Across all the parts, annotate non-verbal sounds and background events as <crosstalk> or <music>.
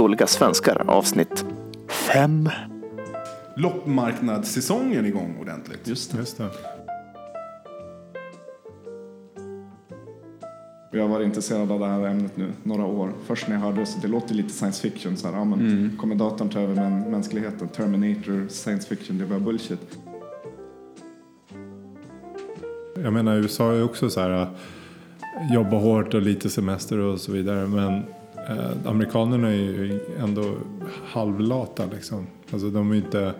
Dåliga svenskar avsnitt 5. Loppmarknadssäsongen igång ordentligt. Just det. Just det. Jag har varit intresserad av det här ämnet nu några år. Först när jag hörde det så det låter lite science fiction. Så här, ja, men Kommer datorn ta över män- mänskligheten? Terminator, science fiction, det var bullshit. Jag menar USA är också så här. äh, Jobba hårt och lite semester och så vidare. Men eh, amerikanerna är ju ändå halvlata liksom. Alltså de är inte...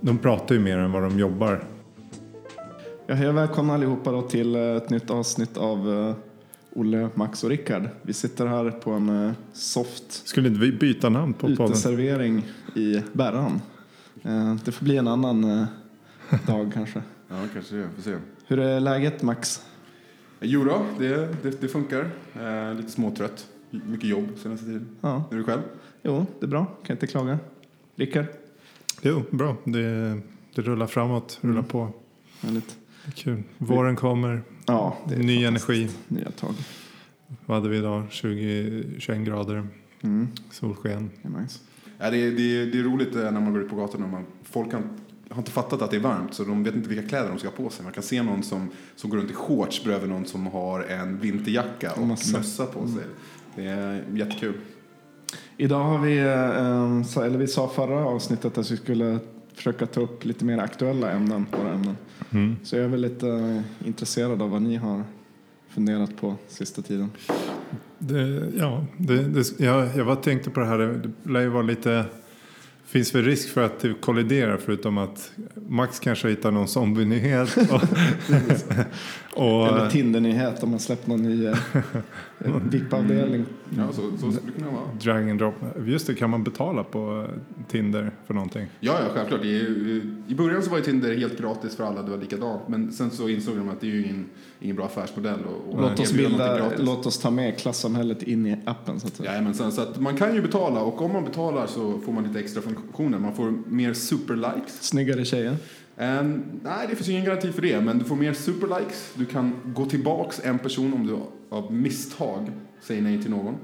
De pratar ju mer än vad de jobbar. Jag hej och välkomna allihopa då till eh, ett nytt avsnitt av eh, Olle, Max och Rickard. Vi sitter här på en eh, soft Skulle inte vi byta namn på podden? uteservering i Bärran. Eh, Det får bli en annan dag <laughs> kanske. Ja, kanske det. Får se. Hur är läget Max? Jo då, det, det, det funkar. Lite småtrött. Mycket jobb senaste tiden. Ja, Är du själv? jo, det är bra. Kan inte klaga. Rickard? Jo, bra. Det, det rullar framåt, rullar Mm. på. Är kul. Våren kommer, Ja, det är ny energi. Nya tag. Vad hade vi idag? 20, 21 grader, Mm, solsken. det är nice. Ja, det, är, det, är, det är roligt eh, när man går ut på gatorna. Man, folk kan, har inte fattat att det är varmt så de vet inte vilka kläder de ska ha på sig. Man kan se någon som, som går runt i shorts bredvid någon som har en vinterjacka och Massa. mössa på sig. Det är jättekul. Idag har vi, eh, eller vi sa förra avsnittet att vi skulle försöka ta upp lite mer aktuella ämnen, våra ämnen. Mm. Så jag är väl lite eh, intresserad av vad ni har funderat på sista tiden. Det, ja, det, det, jag, jag bara tänkte på det här. Det lär ju vara lite... finns väl risk för att det kolliderar förutom att Max kanske hittar någon zombie-nyhet. <laughs> Och, och, Eller Tinder-nyhet om man släppt någon ny eh, VIP-avdelning. Ja, så, så skulle det kunna vara. drag and drop. Just det, kan man betala på eh, Tinder för någonting? Ja, ja, självklart. Ju- I början så var ju Tinder helt gratis för alla, det var likadant. Men sen så insåg de att det är ju ingen, ingen bra affärsmodell. Och, och Låt oss, bilda, låt oss ta med klassamhället in i appen så att säga. Jajamensan, så att man kan ju betala och om man betalar så får man lite extra funktioner. Man får mer superlikes. Snyggare tjejer. Um, nej, det finns ingen garanti för det, men du får mer superlikes. Du kan gå tillbaks en person om du av misstag säger nej till någon.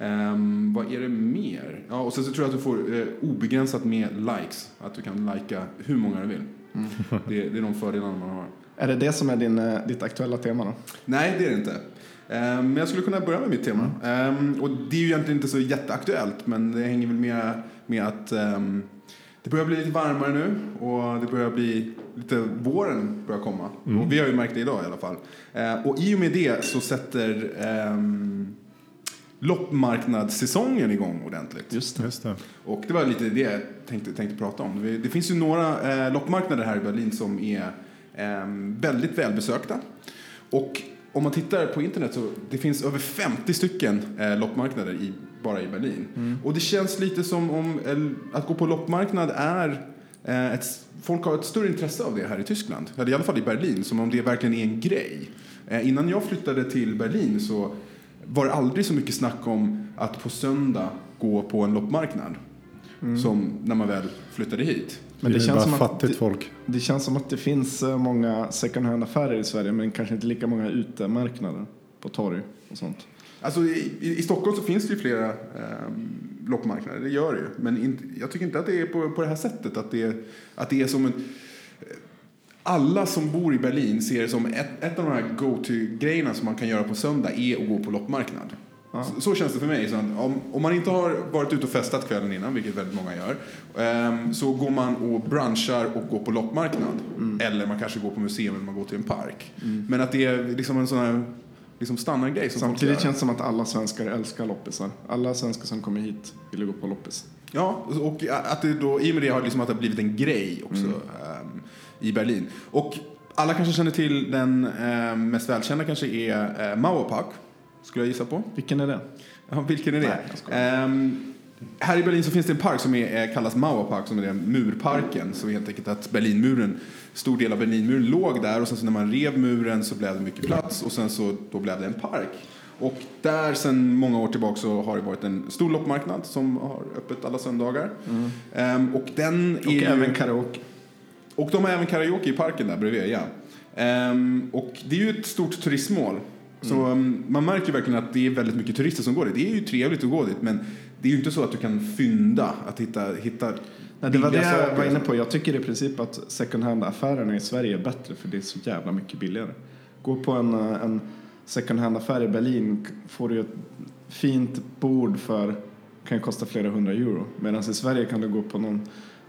Ehm, vad är det mer? Ja, och sen så tror jag att du får eh, obegränsat med likes. Att du kan lika hur många du vill. Det, det är de fördelarna man har. Är det det som är din, eh, ditt aktuella tema då? Nej, det är det inte. Ehm, Men jag skulle kunna börja med mitt tema. Ehm, Och det är ju egentligen inte så jätteaktuellt, men det hänger väl med, med att ehm, det börjar bli lite varmare nu och det börjar bli lite våren börjar komma. Och vi har ju märkt det idag i alla fall. Och i och med det så sätter um, loppmarknadssäsongen igång ordentligt. Just det. Just det. Och det var lite det jag tänkte, tänkte prata om. Det, finns ju några eh, loppmarknader här i Berlin som är väldigt välbesökta. Och om man tittar på internet så det finns över 50 stycken eh, loppmarknader i, bara i Berlin. Och det känns lite som om att gå på loppmarknad är eh, ett, folk har ett större intresse av det här i Tyskland. Eller i alla fall i Berlin, som om det verkligen är en grej. Eh, innan jag flyttade till Berlin så var det aldrig så mycket snack om att på söndag gå på en loppmarknad. Som när man väl flyttade hit. Men det är känns bara som att fattigt det- folk. Det känns som att det finns eh, många second hand-affärer i Sverige men kanske inte lika många utemarknader på torg och sånt. Alltså i, i, i Stockholm så finns det ju flera eh, loppmarknader, det gör det ju. Men inte, jag tycker inte att det är på, på det här sättet. Att det, är- att det är som en... eh, Alla som bor i Berlin ser det som ett, ett av de här go-to-grejerna som man kan göra på söndag är att gå på loppmarknad. Ja. Så, så känns det för mig. Så om, om man inte har varit ute och festat kvällen innan, vilket väldigt många gör, ehm, så går man och brunchar och går på loppmarknad. Eller man kanske går på museum eller man går till en park. Men att det är liksom en sån här liksom standardgrej som Samtidigt känns det som att alla svenskar älskar loppisar. Alla svenskar som kommer hit vill gå på loppis. Ja, och att det då, i och med det har liksom att det har blivit en grej också ehm, i Berlin. Och alla kanske känner till den ehm, mest välkända kanske är uh, Mauerpark, skulle jag gissa på. Vilken är det? Ja, vilken är det? Nej. Ehm, här i Berlin så finns det en park som är, eh, kallas Mauerpark, som är den murparken. Så helt enkelt att Berlinmuren, stor del av Berlinmuren låg där och sen så när man rev muren så blev det mycket plats och sen så då blev det en park. Och där sedan många år tillbaka så har det varit en stor loppmarknad som har öppet alla söndagar. Ehm, och den är Och ju- även karaoke. och de har även karaoke i parken där bredvid, ja. Ehm, och det är ju ett stort turistmål. Så um, man märker verkligen att det är väldigt mycket turister som går dit. Det är ju trevligt att gå dit men det är ju inte så att du kan fynda att hitta, hitta Nej, det var det jag var inne på. Jag tycker i princip att second hand-affärerna i Sverige är bättre för det är så jävla mycket billigare. Gå på en, eh, en second hand-affär i Berlin får du ett fint bord för kan kosta flera hundra euro. Medan i Sverige kan du gå på någon,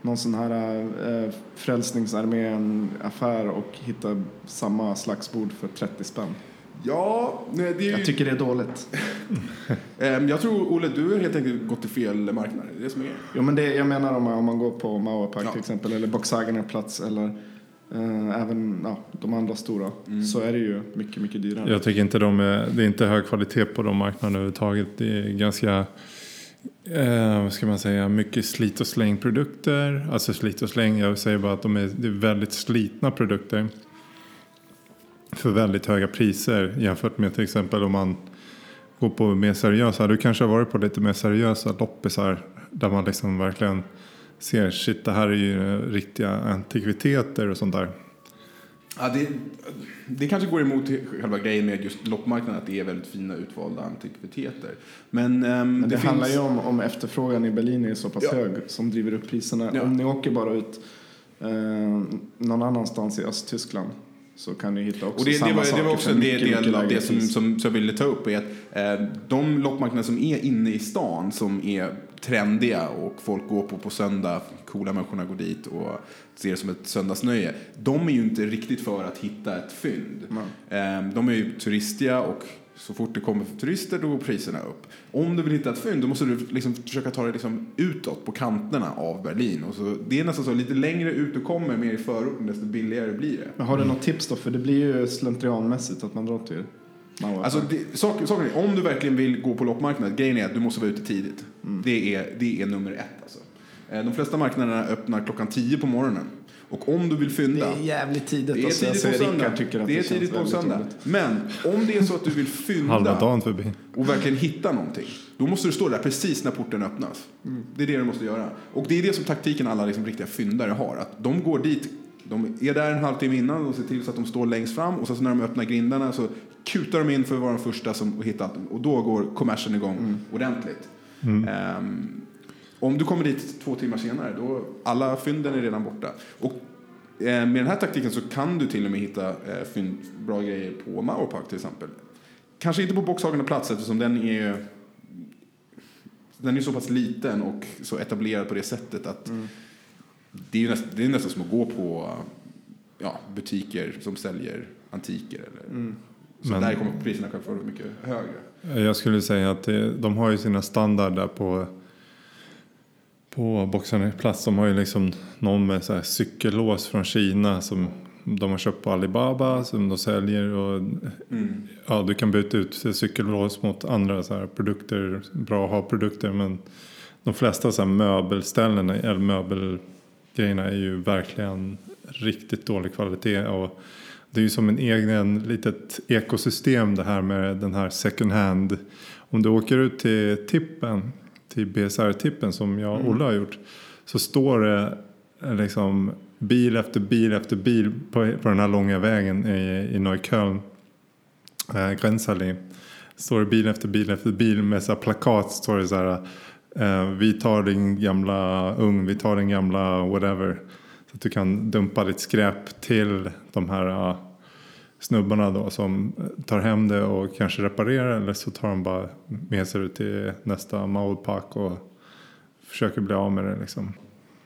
någon sån här eh, Frälsningsarmén-affär och hitta samma slags bord för 30 spänn. Ja, nej, det är ju... Jag tycker det är dåligt. <laughs> Ehm, jag tror, Olle, du har helt enkelt gått till fel marknad. Det är det som är. Jo, men det, jag menar om man, om man går på Mauerpark Ja. till exempel eller Boxhagener plats eller eh, även ja, de andra stora så är det ju mycket, mycket dyrare. Jag tycker inte de är, det är inte hög kvalitet på de marknaderna överhuvudtaget. Det är ganska, eh, vad ska man säga, mycket slit och slängprodukter. Alltså slit och släng, jag säger bara att de är, det är väldigt slitna produkter. För väldigt höga priser jämfört med till exempel om man går på mer seriösa. Du kanske har varit på lite mer seriösa loppisar. Där man liksom verkligen ser, shit det här är ju riktiga antikviteter och sånt där. Ja, det, det kanske går emot själva grejen med just loppmarknaden att det är väldigt fina utvalda antikviteter. Men, ehm, Men det, finns... handlar ju om, om efterfrågan i Berlin är så pass Ja. hög som driver upp priserna. Ja. Om ni åker bara ut eh, någon annanstans i Östtyskland så kan ni hitta också Och det, det, samma var, det saker var också en del, av det som, som, jag ville ta upp. är att eh, De loppmarknader som är inne i stan som är trendiga och folk går på på söndag, coola människorna går dit och ser det som ett söndagsnöje. De är ju inte riktigt för att hitta ett fynd. Eh, de är ju turistiga och så fort det kommer turister då går priserna upp. Om du vill hitta ett fynd då måste du liksom försöka ta det liksom utåt på kanterna av Berlin. Och så, det är nästan så, lite längre ut du kommer, mer i förorten, desto billigare blir det. Men har du något tips då? För det blir ju slentrianmässigt att man drar till. Alltså, det, saken är, om du verkligen vill gå på loppmarknad, grejen är att du måste vara ute tidigt. Det, är, det är nummer ett. Alltså. Eh, De flesta marknaderna öppnar klockan 10 på morgonen. Och om du vill det fynda, är jävligt tidigt. det är alltså, tidigt jag på söndag. Rickard tycker att Det är tidigt på söndag. roligt. Men om det är så att du vill Halva fynda dagen förbi. och verkligen hitta någonting, då måste du stå där precis när porten öppnas. Det är det du måste göra. Och det är det som taktiken alla liksom riktiga fyndare har. Att de går dit, de är där en halvtimme innan och ser till så att de står längst fram och sen så när de öppnar grindarna så kutar de in för att vara de första som hittat och då går kommersen igång ordentligt. Ehm, om du kommer dit två timmar senare, då alla fynden är redan borta. Och eh, med den här taktiken så kan du till och med hitta eh, fynd, bra grejer på Mauerpark till exempel. Kanske inte på Boxhagen plats eftersom den är den är så pass liten och så etablerad på det sättet att det, är ju näst, det är nästan som att gå på ja, butiker som säljer antiker. Eller, Så Men- där kommer priserna kanske vara mycket högre. Jag skulle säga att det, de har ju sina standarder på på boxarnas plats. De har ju liksom någon med så här cykellås från Kina som de har köpt på Alibaba som de säljer. Och, ja, du kan byta ut cykellås mot andra så här produkter, bra att ha produkter. Men de flesta så här möbelställen eller möbelgrejerna är ju verkligen riktigt dålig kvalitet. Och det är ju som en egen litet ekosystem det här med den här second hand. Om du åker ut till tippen, till BSR-tippen som jag och Olle har gjort. Så står det eh, liksom bil efter bil efter bil på, på den här långa vägen i, i Neukölln. Eh, Grenzallee. Står det bil efter bil efter bil med så plakat. Står det så här. Eh, vi tar din gamla ugn, vi tar din gamla whatever. Så att du kan dumpa ditt skräp till de här snubbarna då som tar hem det och kanske reparerar eller så tar de bara med sig det till nästa Maudpark och försöker bli av med det liksom.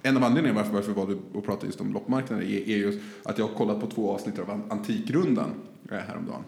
En av anledningarna varför, varför var du och pratade just om loppmarknader är, är just att jag har kollat på två avsnitt av Antikrundan eh, häromdagen.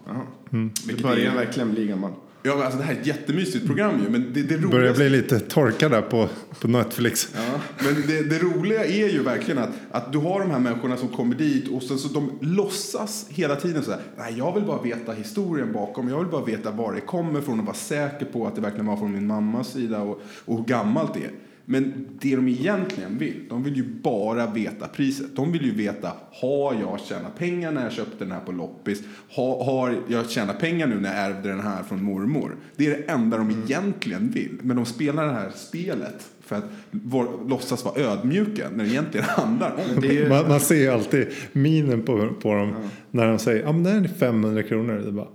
Mm. Det Vilket börjar är- verkligen bli gammal. Ja, alltså det här är ett jättemysigt program ju, men det, det roligaste... Börjar bli lite torkad där på, på Netflix. Ja, men det, det roliga är ju verkligen att, att du har de här människorna som kommer dit och sen så de låtsas hela tiden så här, nej jag vill bara veta historien bakom, jag vill bara veta var det kommer från och vara säker på att det verkligen var från min mammas sida och, och hur gammalt det är. Men det de egentligen vill, de vill ju bara veta priset. De vill ju veta, har jag tjänat pengar när jag köpte den här på loppis? Har, har jag tjänat pengar nu när jag ärvde den här från mormor? Det är det enda de egentligen vill. Men de spelar det här spelet för att vår, låtsas vara ödmjuka när det egentligen <laughs> handlar om Det är ju, Man, man ser ju alltid minen på, på dem när de säger ja men det här är 500 kronor. Det är bara,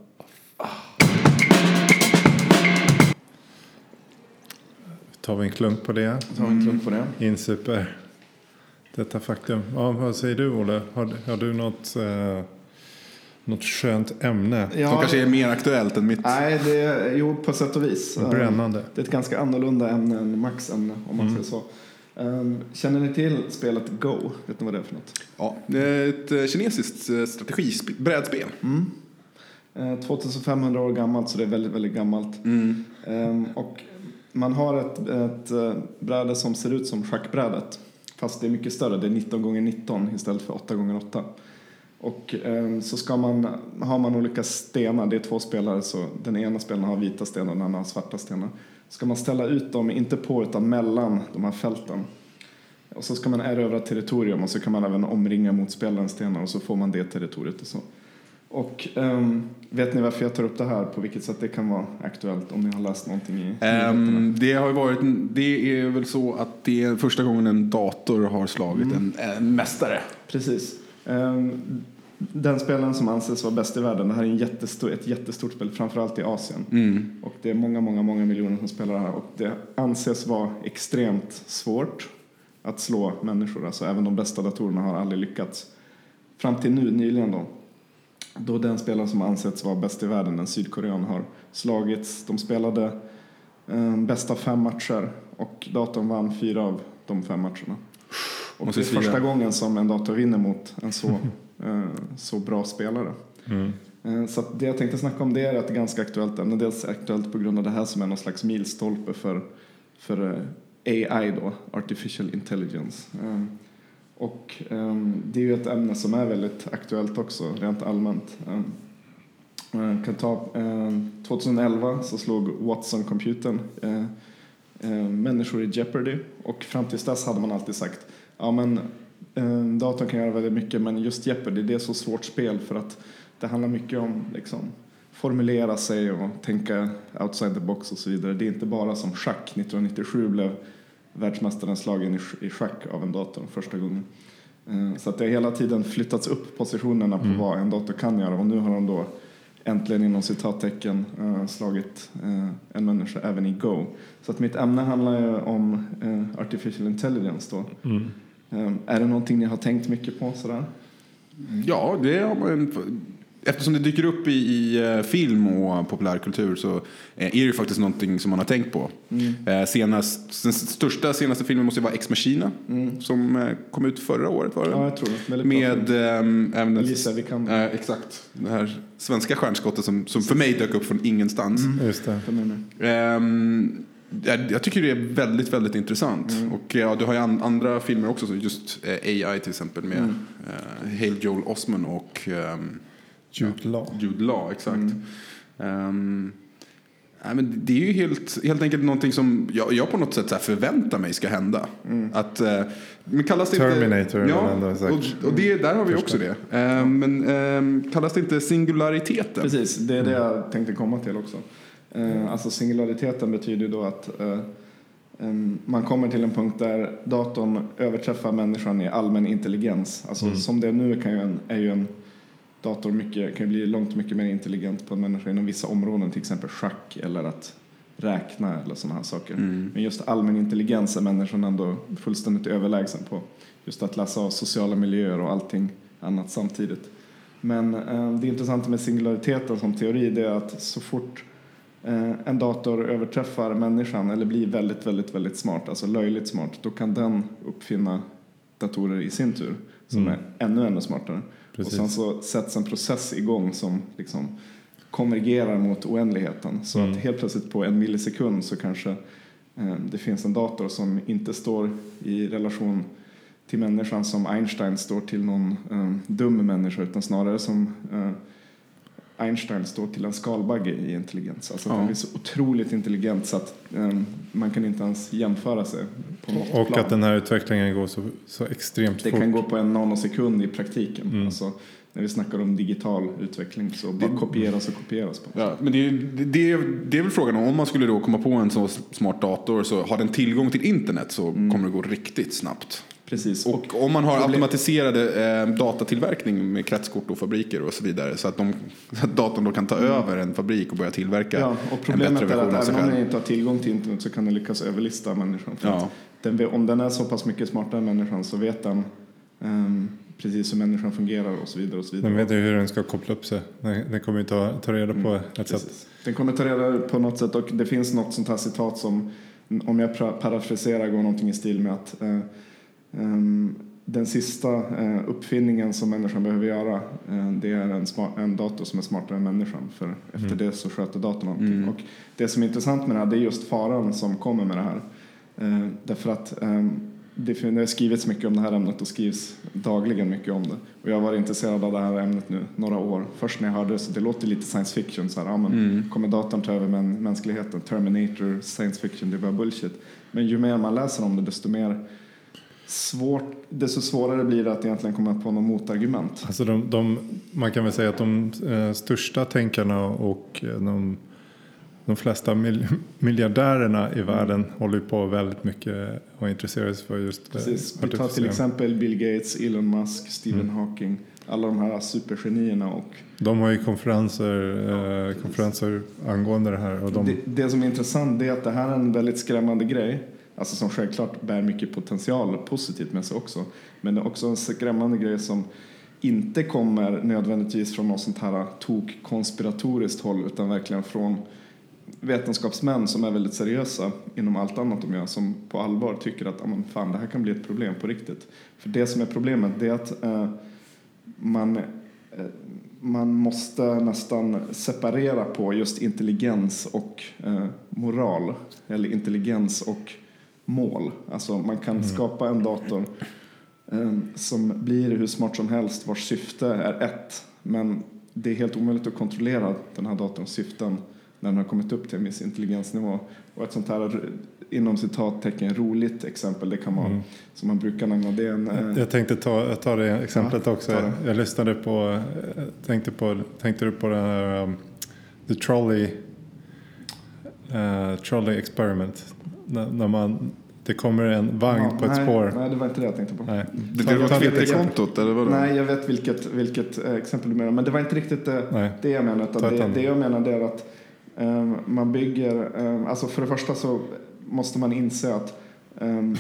tar vi en klunk på det. tar vi en klunk på det. Insuper detta faktum. Ja, vad säger du Olle? Har, har du något, eh, något skönt ämne? Som kanske är mer aktuellt än mitt. Nej, det är, jo på sätt och vis. Brännande. Det är ett ganska annorlunda ämne än Max ämne om man säger så. Um, känner ni till spelet Go? Vet ni vad det är för något? Ja, det är ett eh, kinesiskt eh, strategibrädspel. Eh, 2500 år gammalt, så det är väldigt, väldigt gammalt. Mm. Ehm, och man har ett, ett eh, bräde som ser ut som schackbrädet. Fast det är mycket större, det är 19 gånger 19 istället för 8 gånger 8 Och eh, så ska man, har man olika stenar, det är två spelare så den ena spelaren har vita stenar och den andra har svarta stenar. Ska man ställa ut dem, inte på utan mellan de här fälten. Och så ska man erövra territorium och så kan man även omringa motspelarens stenar och så får man det territoriet och så. Och ehm, vet ni varför jag tar upp det här? På vilket sätt det kan vara aktuellt om ni har läst någonting i? Ehm, det har varit, det är väl så att det är första gången en dator har slagit en, en mästare. Precis. Ehm, den spelaren som anses vara bäst i världen, det här är en jättestor, ett jättestort spel, framförallt i Asien. Mm. Och det är många, många, många miljoner som spelar det här och det anses vara extremt svårt att slå människor. Alltså även de bästa datorerna har aldrig lyckats. Fram till nu, nyligen då, då den spelaren som ansetts vara bäst i världen, en sydkorean, har slagits. De spelade eh, bästa fem matcher och datorn vann fyra av de fem matcherna. Och Måste det är svida. första gången som en dator vinner mot en så, <laughs> eh, så bra spelare. Eh, Så det jag tänkte snacka om det är ett ganska aktuellt ämne. Dels aktuellt på grund av det här som är någon slags milstolpe för, för eh, AI då, Artificial Intelligence. Och um, det är ju ett ämne som är väldigt aktuellt också, rent allmänt. Um, kan ta, ehm, um, 2011 så slog Watson-computern uh, eh, uh, eh, människor i Jeopardy och fram tills dess hade man alltid sagt ja men um, datorn kan göra väldigt mycket men just Jeopardy det är så svårt spel för att det handlar mycket om liksom formulera sig och tänka outside the box och så vidare. Det är inte bara som schack. 1997 blev världsmästaren slagen i sch- i schack av en dator första gången. Eh, Så att det har hela tiden flyttats upp positionerna på vad en dator kan göra och nu har de då äntligen inom citattecken eh, slagit eh, en människa även i Go. Så att mitt ämne handlar ju om artificial intelligence då. Eh, Är det någonting ni har tänkt mycket på sådär? Ja, det har man Eftersom det dyker upp i, i eh, film och populärkultur så eh, är det ju faktiskt någonting som man har tänkt på. Eh, Senast, den största senaste filmen måste ju vara Ex Machina som eh, kom ut förra året var det? Ja, jag tror det. Med ehm, även Alicia Vikander. eh, exakt, det här svenska stjärnskottet som, som för mig dök upp från ingenstans. Just det. För mig med. Ehm, jag, tycker det är väldigt, väldigt intressant. Och ja, du har ju an, andra filmer också, så just AI till exempel med mm. Hale Joel Osment och ehm, Jude Law. Jude Law. Exakt. Ehm, nej, men det är ju helt, helt enkelt någonting som jag, jag på något sätt så här förväntar mig ska hända. Att, eh, men kallas det Terminator inte, ja, ändå och, och det, där har vi också det. Ehm, men ehm, kallas det inte singulariteten? Precis, det är det jag tänkte komma till också. Alltså singulariteten betyder ju då att eh, man kommer till en punkt där datorn överträffar människan i allmän intelligens. Alltså som det är nu kan ju en, är ju en dator mycket, kan bli långt mycket mer intelligent på en människa inom vissa områden, till exempel schack eller att räkna eller sådana här saker. Men just allmän intelligens är människan ändå fullständigt överlägsen på. Just att läsa av sociala miljöer och allting annat samtidigt. Men eh, det intressanta med singulariteten som teori det är att så fort eh, en dator överträffar människan eller blir väldigt, väldigt, väldigt smart, alltså löjligt smart, då kan den uppfinna datorer i sin tur som är ännu, ännu smartare. Precis. Och sen så sätts en process igång som liksom konvergerar mot oändligheten. Så att helt plötsligt på en millisekund så kanske eh, det finns en dator som inte står i relation till människan som Einstein står till någon eh, dum människa utan snarare som eh, Einstein står till en skalbagge i intelligens. Alltså att Ja. den blir så otroligt intelligent så att eh, man kan inte ens jämföra sig på något Och plan. att den här utvecklingen går så, så extremt Det fort. kan gå på en nanosekund i praktiken. Mm. Alltså, när vi snackar om digital utveckling så bara kopieras och kopieras. På. Ja, men det är, det, det, är, det är väl frågan om, om man skulle då komma på en så smart dator så har den tillgång till internet så kommer det gå riktigt snabbt. Precis. Och om man har automatiserade eh, datatillverkning med kretskort och fabriker och så vidare så att, de, så att datorn då kan ta över en fabrik och börja tillverka Ja, och en problemet bättre är version av att även om den inte har tillgång till internet så kan den lyckas överlista människan. För Ja. att den, om den är så pass mycket smartare än människan så vet den ehm, precis hur människan fungerar och så vidare. Och så vidare. Den vet ju hur den ska koppla upp sig. Den, den kommer ju ta, ta reda på ett sätt. Precis. Den kommer ta reda på något sätt och det finns något sånt här citat som om jag parafraserar går någonting i stil med att eh, den sista eh, uppfinningen som människan behöver göra eh, det är en, sma- en dator som är smartare än människan för efter det så sköter datorn någonting. Och det som är intressant med det här det är just faran som kommer med det här. Eh, därför att ehm, det, har skrivits mycket om det här ämnet och skrivs dagligen mycket om det. Och jag har varit intresserad av det här ämnet nu några år. Först när jag hörde det så det låter lite science fiction. Så här, ja, men Kommer datorn ta över män, mänskligheten? Terminator, science fiction, det är bara bullshit. Men ju mer man läser om det desto mer svårt, desto svårare blir det att egentligen komma på något motargument. Alltså de, de, man kan väl säga att de eh, största tänkarna och eh, de, de flesta mil, miljardärerna i världen håller på väldigt mycket och intresserar sig för just eh, Precis. Vi tar till exempel Bill Gates, Elon Musk, Stephen Hawking. Alla de här supergenierna och De har ju konferenser, eh, konferenser angående det här. Och de, Det, det som är intressant är att det här är en väldigt skrämmande grej. Alltså som självklart bär mycket potential positivt med sig också. Men det är också en skrämmande grej som inte kommer nödvändigtvis från något sånt här tok konspiratoriskt håll utan verkligen från vetenskapsmän som är väldigt seriösa inom allt annat de gör som på allvar tycker att "Ja, men fan, det här kan bli ett problem på riktigt. För det som är problemet det är att eh, man, eh, man måste nästan separera på just intelligens och eh, moral. Eller intelligens och mål. Alltså man kan skapa en dator eh, som blir hur smart som helst vars syfte är ett. Men det är helt omöjligt att kontrollera den här datorns syften när den har kommit upp till en viss intelligensnivå. Och ett sånt här inom citattecken roligt exempel det kan vara som man brukar nämna det en eh, jag tänkte ta, ta det exemplet Ja, också. det. Jag lyssnade på, eh, tänkte på, tänkte du på den här um, The Trolley, eh, trolley Experiment. När, när man, det kommer en vagn ja, på ett nej, spår. Nej, det var inte det jag tänkte på. Nej. Det, det var Twitterkontot eller vadå? Nej, jag vet vilket, vilket eh, exempel du menar. Men det var inte riktigt det, Nej. det jag. Utan ett det, det jag menar det är att ehm, man bygger... ehm, alltså för det första så måste man inse att ehm,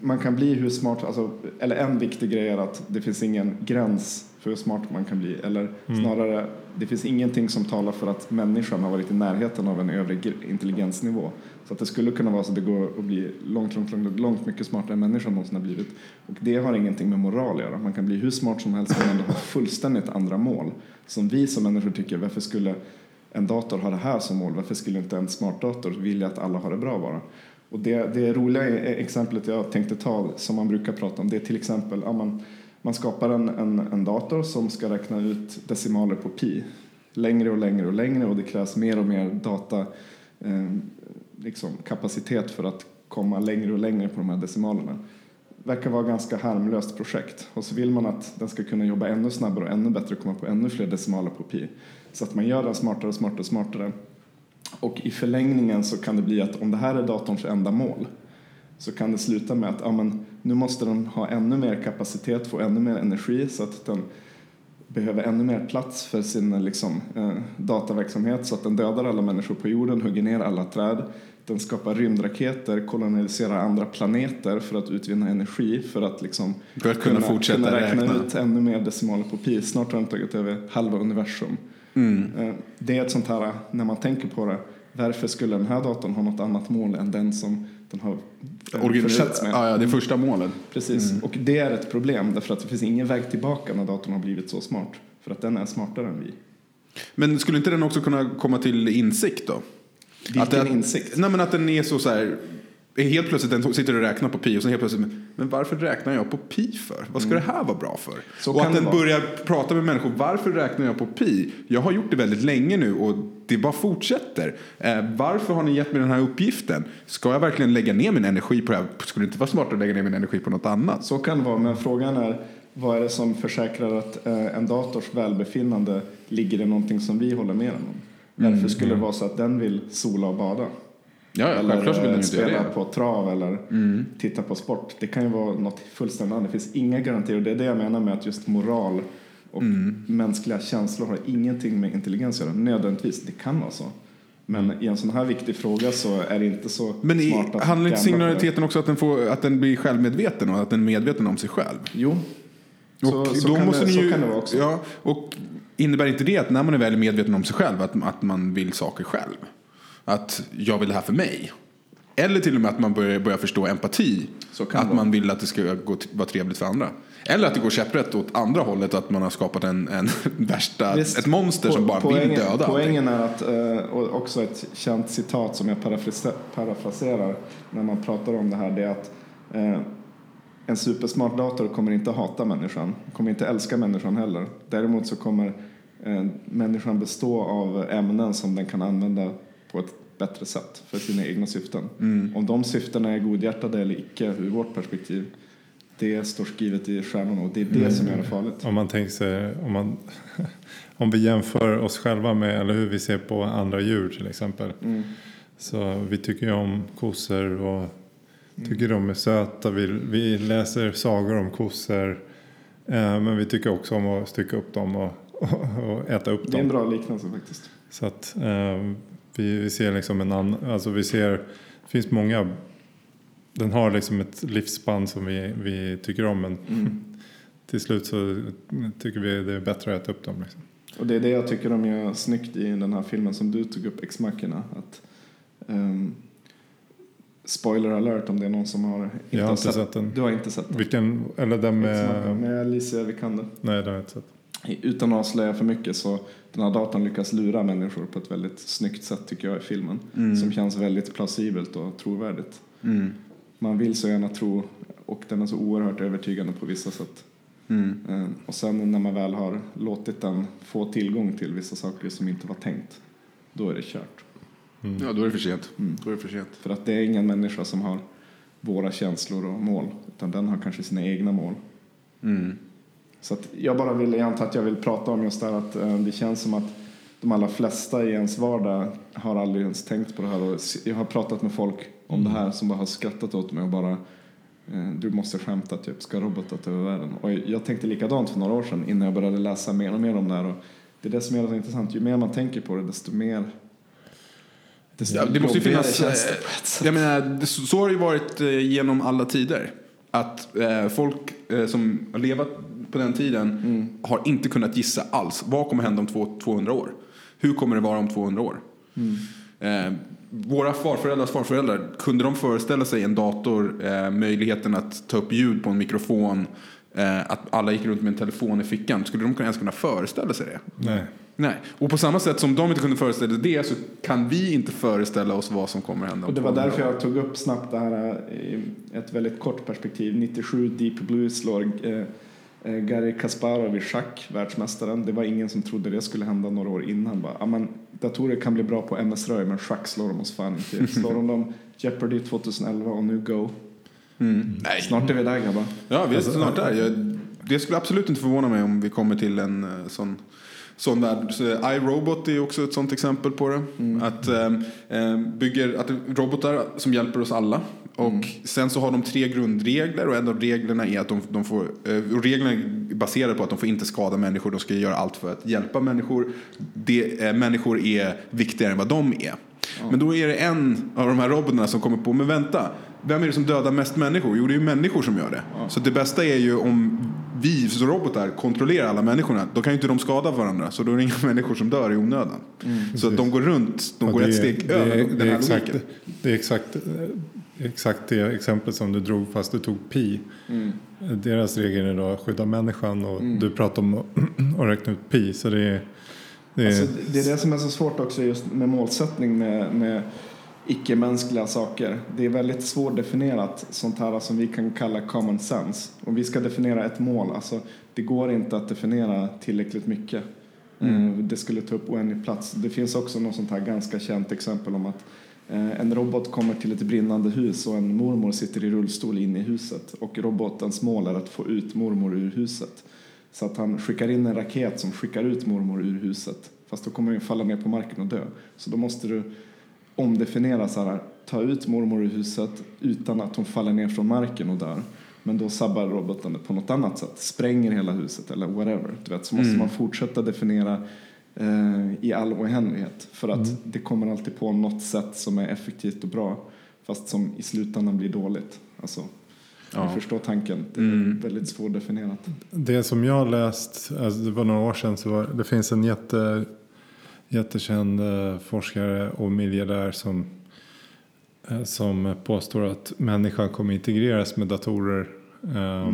man kan bli hur smart... Alltså, eller en viktig grej är att det finns ingen gräns för hur smart man kan bli. Eller Mm. snarare, det finns ingenting som talar för att människan har varit i närheten av en övre intelligensnivå. Så att det skulle kunna vara så att det går att bli långt, långt, långt, långt mycket smartare än människan någonsin har blivit. Och det har ingenting med moral att göra. Man kan bli hur smart som helst men ändå ha fullständigt andra mål. Som vi som människor tycker, varför skulle en dator ha det här som mål? Varför skulle inte en smart dator vilja att alla har det bra bara? Och det, det roliga exemplet jag tänkte ta, som man brukar prata om, det är till exempel ja, man, man skapar en, en, en dator som ska räkna ut decimaler på pi. Längre och längre och längre och det krävs mer och mer data Eh, liksom, kapacitet för att komma längre och längre på de här decimalerna. verkar vara ett ganska harmlöst projekt. Och så vill man att den ska kunna jobba ännu snabbare och ännu bättre och komma på ännu fler decimaler på pi. Så att man gör den smartare och smartare och smartare. Och i förlängningen så kan det bli att om det här är datorns enda mål så kan det sluta med att ja, men, nu måste den ha ännu mer kapacitet, få ännu mer energi så att den behöver ännu mer plats för sin liksom, eh, dataverksamhet så att den dödar alla människor på jorden, hugger ner alla träd. Den skapar rymdraketer, koloniserar andra planeter för att utvinna energi för att liksom För att kunna fortsätta kunna räkna, räkna. ut ännu mer decimaler på pi. Snart har den tagit över halva universum. Mm. Eh, Det är ett sånt här, när man tänker på det, varför skulle den här datorn ha något annat mål än den som den har eh, försetts med? Ja, ja, det första målet. Precis, och det är ett problem därför att det finns ingen väg tillbaka när datorn har blivit så smart. För att den är smartare än vi. Men skulle inte den också kunna komma till insikt då? Vilken att den, insikt? Nej men att den är så så här. Helt plötsligt den sitter och räknar på pi och sen helt plötsligt, men varför räknar jag på pi för? Vad ska det här vara bra för? Mm. Så och att den vara. börjar prata med människor, varför räknar jag på pi? Jag har gjort det väldigt länge nu och det bara fortsätter. Eh, varför har ni gett mig den här uppgiften? Ska jag verkligen lägga ner min energi på det här? Skulle det inte vara smartare att lägga ner min energi på något annat? Så kan det vara, men frågan är vad är det som försäkrar att eh, en dators välbefinnande ligger i någonting som vi håller med om? Varför skulle det vara så att den vill sola och bada? Ja, ja, eller självklart vill den inte spela det. på trav eller titta på sport. Det kan ju vara något fullständigt annat. Det finns inga garantier och det är det jag menar med att just moral och Mm. mänskliga känslor har ingenting med intelligens att göra. Nödvändigtvis, det kan vara så. Men i en sån här viktig fråga så är det inte så Mm. Men i, smart att handlar inte singulariteten också att den, får, att den blir självmedveten och att den är medveten om sig själv? Jo, så, Och så, då kan, måste det, så ju, kan det vara också. Ja, och innebär inte det att när man är väl medveten om sig själv att, att man vill saker själv? Att jag vill det här för mig? Eller till och med att man börjar, börjar förstå empati. Att vara. man vill att det ska gå, vara trevligt för andra. Eller att det går käpprätt åt andra hållet. Att man har skapat en, en <laughs> värsta, Visst, ett monster som po- bara poängen, vill döda. Poängen är att, eh, och också ett känt citat som jag parafrase- parafraserar när man pratar om det här, det är att eh, en supersmart dator kommer inte hata människan, kommer inte älska människan heller. Däremot så kommer eh, människan bestå av ämnen som den kan använda på ett bättre sätt för sina egna syften. Mm. Om de syftena är godhjärtade eller icke ur vårt perspektiv, det står skrivet i stjärnorna och det är det som gör det farligt. Om man tänker sig, om, man, <laughs> om vi jämför oss själva med, eller hur vi ser på andra djur till exempel. Mm. Så vi tycker ju om kossor och tycker de är söta. Vi, vi läser sagor om kossor. Eh, men vi tycker också om att stycka upp dem och, och, <laughs> och äta upp Det är en dem. bra liknelse faktiskt. Så att eh, vi, vi ser liksom en annan, alltså vi ser, det finns många, den har liksom ett livsspann som vi, vi tycker om men Mm. till slut så tycker vi det är bättre att äta upp dem. Liksom. Och det är det jag tycker de gör snyggt i den här filmen som du tog upp, Machina. Att, ehm, spoiler alert om det är någon som har inte, Jag har inte sett den. Du har inte sett den? Vilken, eller den med, med Alicia Vikander. nej det har jag inte sett. Utan att avslöja för mycket så den här datorn lyckas lura människor på ett väldigt snyggt sätt tycker jag i filmen. Som känns väldigt plausibelt och trovärdigt. Mm. Man vill så gärna tro och den är så oerhört övertygande på vissa sätt. Mm. Eh, Och sen när man väl har låtit den få tillgång till vissa saker som inte var tänkt, då är det kört. Ja, då är det för sent. Mm. Då är det för sent. För att det är ingen människa som har våra känslor och mål, utan den har kanske sina egna mål. Mm. Så att jag bara vill, jag antar att jag vill prata om just det här att eh, det känns som att de allra flesta i ens vardag har aldrig ens tänkt på det här. Och jag har pratat med folk om det här som bara har skrattat åt mig och bara eh, du måste skämta, typ, ska robotar ta över världen? Och jag tänkte likadant för några år sedan innan jag började läsa mer och mer om det här. Och det är det som det så intressant. Ju mer man tänker på det, desto mer desto Ja, det måste ju finnas... det eh. Jag menar, så har det ju varit genom alla tider. Att folk som har levat på den tiden Mm. har inte kunnat gissa alls. Vad kommer hända om två, 200 år? Hur kommer det vara om 200 år? Mm. Eh, våra farföräldrars farföräldrar, kunde de föreställa sig en dator, eh, möjligheten att ta upp ljud på en mikrofon, eh, att alla gick runt med en telefon i fickan, skulle de ens kunna föreställa sig det? Nej. Nej. Och på samma sätt som de inte kunde föreställa sig det så kan vi inte föreställa oss vad som kommer hända Och det var 200 därför jag tog upp snabbt det här i ett väldigt kort perspektiv. 97 Deep Blue slår eh, eh, Garry Kasparov i schack, världsmästaren. Det var ingen som trodde det skulle hända några år innan. Bara, men, datorer kan bli bra på MS-röj men schack slår de oss fan inte. <laughs> Slår de dem Jeopardy 2011 och nu Go. Mm. Nej. Snart är vi där grabbar. Ja, vi är snart där. Jag, det skulle absolut inte förvåna mig om vi kommer till en eh, sån, sån värld. Så, eh, iRobot är också ett sånt exempel på det. Att, eh, bygger, att robotar som hjälper oss alla. Och sen så har de tre grundregler och en av reglerna är att de, de får, eh, reglerna är baserade på att de får inte skada människor, de ska göra allt för att hjälpa människor. Det, eh, människor är viktigare än vad de är. Men då är det en av de här robotarna som kommer på, men vänta, vem är det som dödar mest människor? Jo, det är ju människor som gör det. Så det bästa är ju om vi som robotar kontrollerar alla människorna. Då kan ju inte de skada varandra, så då är det inga <laughs> människor som dör i onödan. så att de går runt, de Och går det ett steg det över den det är här exakt, logiken. det är exakt, exakt det exempel som du drog fast du tog pi. Deras regel är då att skydda människan och du pratar om <clears throat> att räkna ut pi. Så det är, det är Alltså, det är det som är så svårt också just med målsättning med, med icke-mänskliga saker. Det är väldigt svårdefinierat sånt här som vi kan kalla common sense. Om vi ska definiera ett mål, alltså det går inte att definiera tillräckligt mycket. Eh, Det skulle ta upp oändlig plats. Det finns också något sånt här ganska känt exempel om att eh, en robot kommer till ett brinnande hus och en mormor sitter i rullstol inne i huset och robotens mål är att få ut mormor ur huset. Så att han skickar in en raket som skickar ut mormor ur huset. Fast då kommer den falla ner på marken och dö. Så då måste du omdefiniera så här. ta ut mormor ur huset utan att hon faller ner från marken och dör. Men då sabbar roboten det på något annat sätt, spränger hela huset eller whatever. Du vet, så måste Mm. man fortsätta definiera eh, i all oändlighet. För att Mm. det kommer alltid på något sätt som är effektivt och bra. Fast som i slutändan blir dåligt. Alltså, Ja. jag förstår tanken. Det är Mm. väldigt svårdefinierat. Det som jag läst, alltså det var några år sedan, så var, det finns en jätte, jättekänd eh, forskare och miljardär som, eh, som påstår att människan kommer integreras med datorer eh,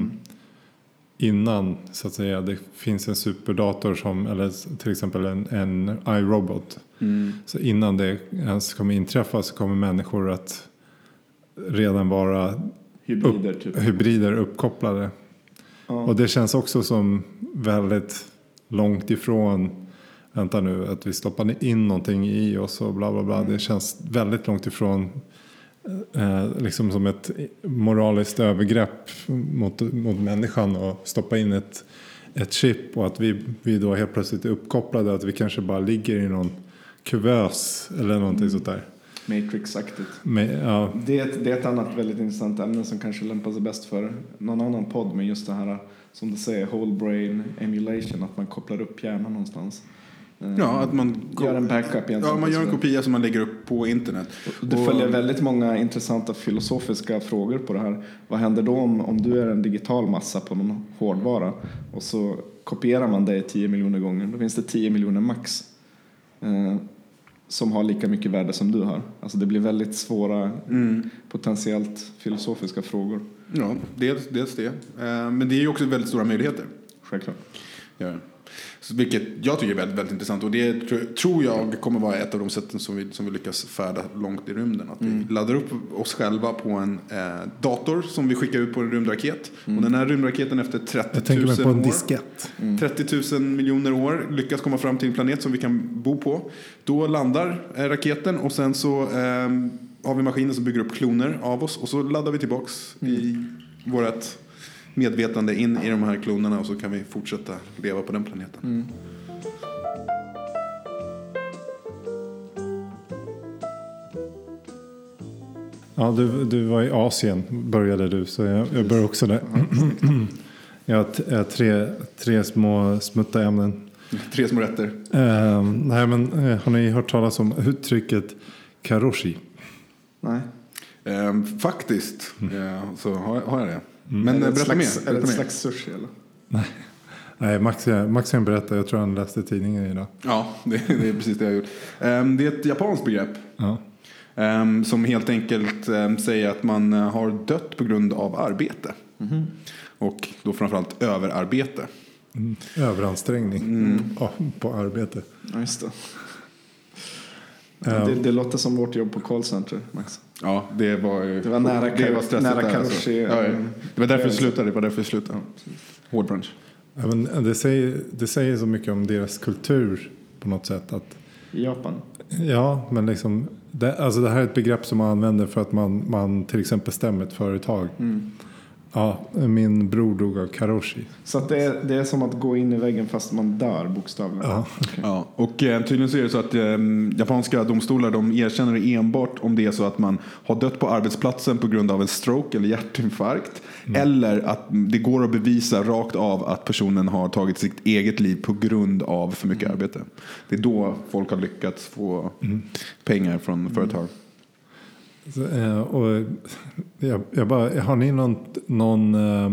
innan så att säga det finns en superdator som, eller till exempel en, en iRobot. Mm. Så innan det ens kommer inträffa så kommer människor att redan vara Hybrider typ. hybrider uppkopplade. Ja. Och det känns också som väldigt långt ifrån Vänta nu, att vi stoppar in någonting i oss och bla bla bla. Det känns väldigt långt ifrån eh, liksom som ett moraliskt övergrepp mot, mot människan och stoppa in ett, ett chip och att vi, vi då helt plötsligt är uppkopplade. Att vi kanske bara ligger i någon kuvös eller någonting sånt där. Matrix-aktigt. Ja, Det är, ett, det är ett annat väldigt intressant ämne som kanske lämpar sig bäst för någon annan podd. Men just det här som du säger, whole brain emulation, att man kopplar upp hjärnan någonstans. Eh, Ja, att man, Gör en backup ja, man gör en kopia som man lägger upp på internet. Det följer väldigt många intressanta filosofiska frågor på det här. Vad händer då om, om du är en digital massa på någon hårdvara och så kopierar man det 10 miljoner gånger. Då finns det 10 miljoner max eh, som har lika mycket värde som du har. Alltså det blir väldigt svåra, Mm. potentiellt filosofiska frågor. Ja, dels, dels det. Eh, Men det är ju också väldigt stora möjligheter. Självklart. Ja. Vilket jag tycker är väldigt, väldigt intressant. Och det tr- tror jag kommer vara ett av de sätten som vi, som vi lyckas färda långt i rymden. Att vi laddar upp oss själva på en eh, dator som vi skickar ut på en rymdraket. Och den här rymdraketen efter 30 jag tänker 000 mig på en år. diskett. 30 000 miljoner år lyckas komma fram till en planet som vi kan bo på. Då landar eh, raketen och sen så ehm, har vi maskiner som bygger upp kloner av oss och så laddar vi tillbaks i vårt medvetande in i de här klonerna och så kan vi fortsätta leva på den planeten. Ja, du, du var i Asien, började du, så jag, jag börjar också där. jag har eh, tre, tre små smutta ämnen. Tre små rätter. Eh, nej, men, eh, har ni hört talas om uttrycket karoshi? Nej. Ehm, faktiskt eh, så har, har jag det. Men är eh, berätta mer. slags, är det ett mer. slags sushi eller? Nej, Max, Max kan berätta. Jag tror han läste tidningen idag. Ja, det, det är precis det jag har gjort. Ehm, det är ett japanskt begrepp. Ja. Ehm, som helt enkelt ehm, säger att man eh, har dött på grund av arbete. Och då framförallt överarbete. Mm. Överansträngning ja, på arbete. Ja, just det. Det, det låter som vårt jobb på callcenter, Max. Ja, det var, ju- Det var nära det var stressigt nära där, karoshi, Ja, ja. eh, Det var därför jag slutade. Det var därför jag slutade. Hård bransch. Ja, men det, säger, det säger så mycket om deras kultur på något sätt. Att, I Japan. ja, men liksom, det, alltså det här är ett begrepp som man använder för att man, man till exempel stämmer ett företag. Ja, min bror dog av karoshi. Så att det, är, det är som att gå in i väggen fast man dör bokstavligen. Ja. Ja, och eh, tydligen så är det så att eh, japanska domstolar de erkänner det enbart om det är så att man har dött på arbetsplatsen på grund av en stroke eller hjärtinfarkt. Eller att det går att bevisa rakt av att personen har tagit sitt eget liv på grund av för mycket arbete. Det är då folk har lyckats få pengar från företag. Eh, och jag, jag bara, har ni någon, någon eh,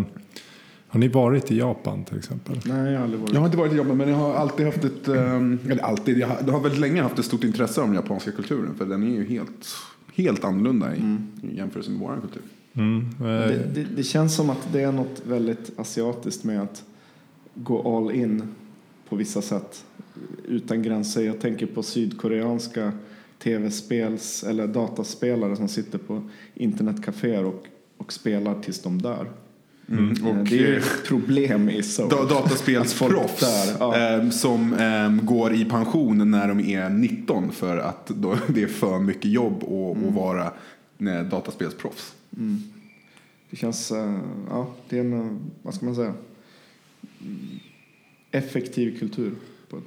har ni varit i Japan till exempel? Nej, jag har aldrig varit. Jag har inte varit i Japan men jag har alltid haft ett, ehm, eller alltid, jag har, jag har väldigt länge haft ett stort intresse av den japanska kulturen. För den är ju helt, helt annorlunda i, i jämförelse med vår kultur. Mm, eh, Det, det, det känns som att det är något väldigt asiatiskt med att gå all in på vissa sätt utan gränser. Jag tänker på sydkoreanska tv-spels eller dataspelare som sitter på internetcaféer och, och spelar tills de dör. Mm. Eh, Och, det är ju eh, ett problem i folk dataspelsproffs ja. ehm, som ehm, går i pension när de är 19 för att då, <laughs> det är för mycket jobb att, Mm. vara nej, dataspelsproffs. Det känns, eh, ja, det är en, eh, vad ska man säga, Mm, effektiv kultur.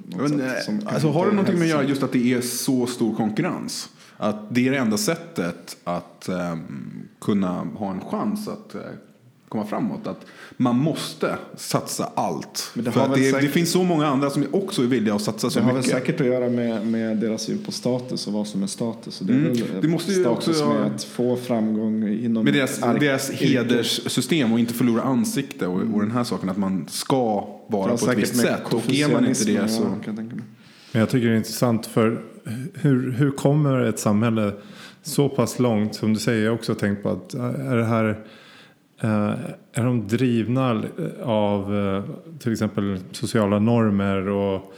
Men, eh, alltså, har det någonting med att göra just att det är så stor konkurrens? Att det är det enda sättet att ehm, kunna ha en chans att eh, komma framåt. Att man måste satsa allt. Men det För väl det, säkert- det finns så många andra som också är villiga att satsa så Det har väl mycket. säkert att göra med, med deras syn på status och vad som är status. Och det är Mm. väl Det måste ju status också med att få framgång inom Med deras, ark- deras hederssystem och inte förlora ansikte och, och den här saken att man ska vara på ett visst sätt. Och är man inte det så... Men jag tycker det är intressant för hur, hur kommer ett samhälle så pass långt som du säger, jag har också tänkt på att äh, är det här Eh, är de drivna eh, av eh, till exempel sociala normer och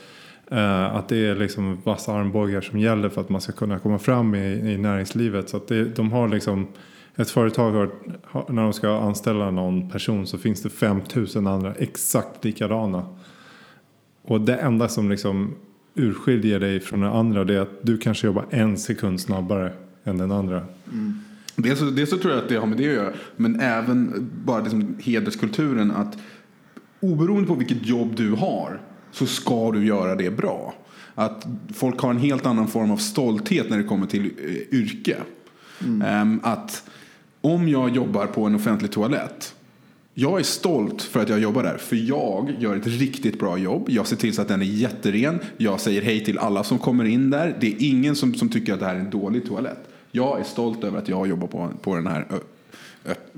eh, att det är liksom vassa armbågar som gäller för att man ska kunna komma fram i, i näringslivet. Så att det, de har liksom ett företag har, när de ska anställa någon person så finns det 5000 andra exakt likadana. Och det enda som liksom urskiljer dig från den andra det är att du kanske jobbar en sekund snabbare än den andra. Mm. Dels dels så tror jag att det har med det att göra. Men även bara liksom hederskulturen att oberoende på vilket jobb du har så ska du göra det bra. Att folk har en helt annan form av stolthet när det kommer till eh, yrke. Ehm, att om jag jobbar på en offentlig toalett jag är stolt för att jag jobbar där. För jag gör ett riktigt bra jobb. Jag ser till så att den är jätteren. Jag säger hej till alla som kommer in där. Det är ingen som, som tycker att det här är en dålig toalett. Jag är stolt över att jag jobbar på, på den här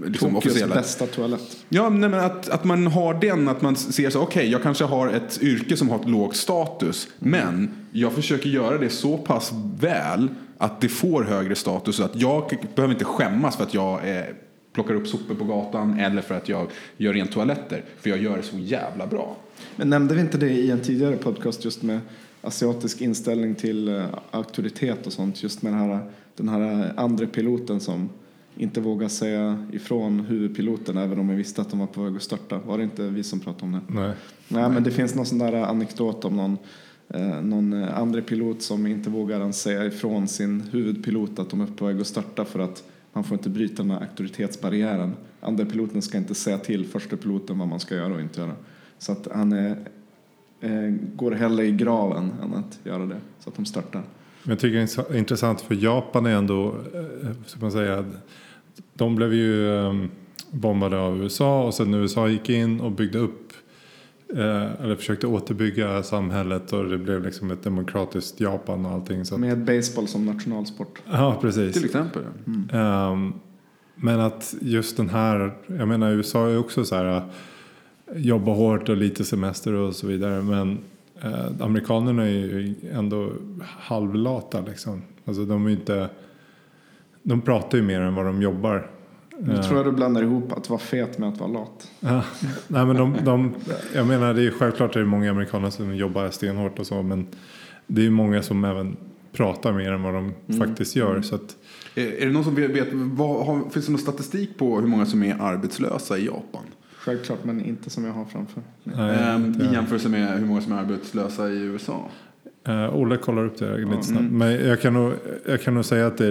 liksom Tokyos officiella. bästa toalett. Ja, nej, men att, att man har den, att man ser så okej, jag kanske har ett yrke som har ett låg status, men jag försöker göra det så pass väl att det får högre status så att jag behöver inte skämmas för att jag eh, plockar upp sopor på gatan eller för att jag gör rent toaletter, för jag gör det så jävla bra. Men nämnde vi inte det i en tidigare podcast just med asiatisk inställning till eh, auktoritet och sånt. Just med den här, den här andra piloten som inte vågar säga ifrån huvudpiloten även om vi visste att de var på väg att störta. Var det inte vi som pratade om det? Nej. Nej, men det finns någon sån där anekdot om någon, eh, någon eh, andra pilot som inte vågar ens säga ifrån sin huvudpilot att de är på väg att starta för att man får inte bryta den här auktoritetsbarriären. Andra piloten ska inte säga till första piloten vad man ska göra och inte göra. Så att han eh, eh, går hellre i graven än att göra det, så att de startar. Men jag tycker det är intressant för Japan är ändå, eh, ska man säga, de blev ju eh, bombade av USA och sen USA gick in och byggde upp eh, eller försökte återbygga samhället och det blev liksom ett demokratiskt Japan och allting. Så att, Med baseball som nationalsport. ja, precis. Till exempel. Ehm, men att just den här, jag menar USA är också så här, jobba hårt och lite semester och så vidare. Men eh, amerikanerna är ju ändå halvlata liksom. Alltså de är inte, de pratar ju mer än vad de jobbar. Nu tror jag du blandar ihop att vara fet med att vara lat. Nej men de, de, jag menar det är självklart att det är många amerikaner som jobbar stenhårt och så men det är ju många som även pratar mer än vad de faktiskt gör. Så att, Är, är det någon som vet, vet vad, har, finns det någon statistik på hur många som är arbetslösa i Japan? Självklart, men inte som jag har framför. nej, Ehm, I jämförelse med hur många som är arbetslösa i USA. Uh, Olle kollar upp det lite Ja. snabbt. Mm. Men jag kan, nog, jag kan nog säga att det,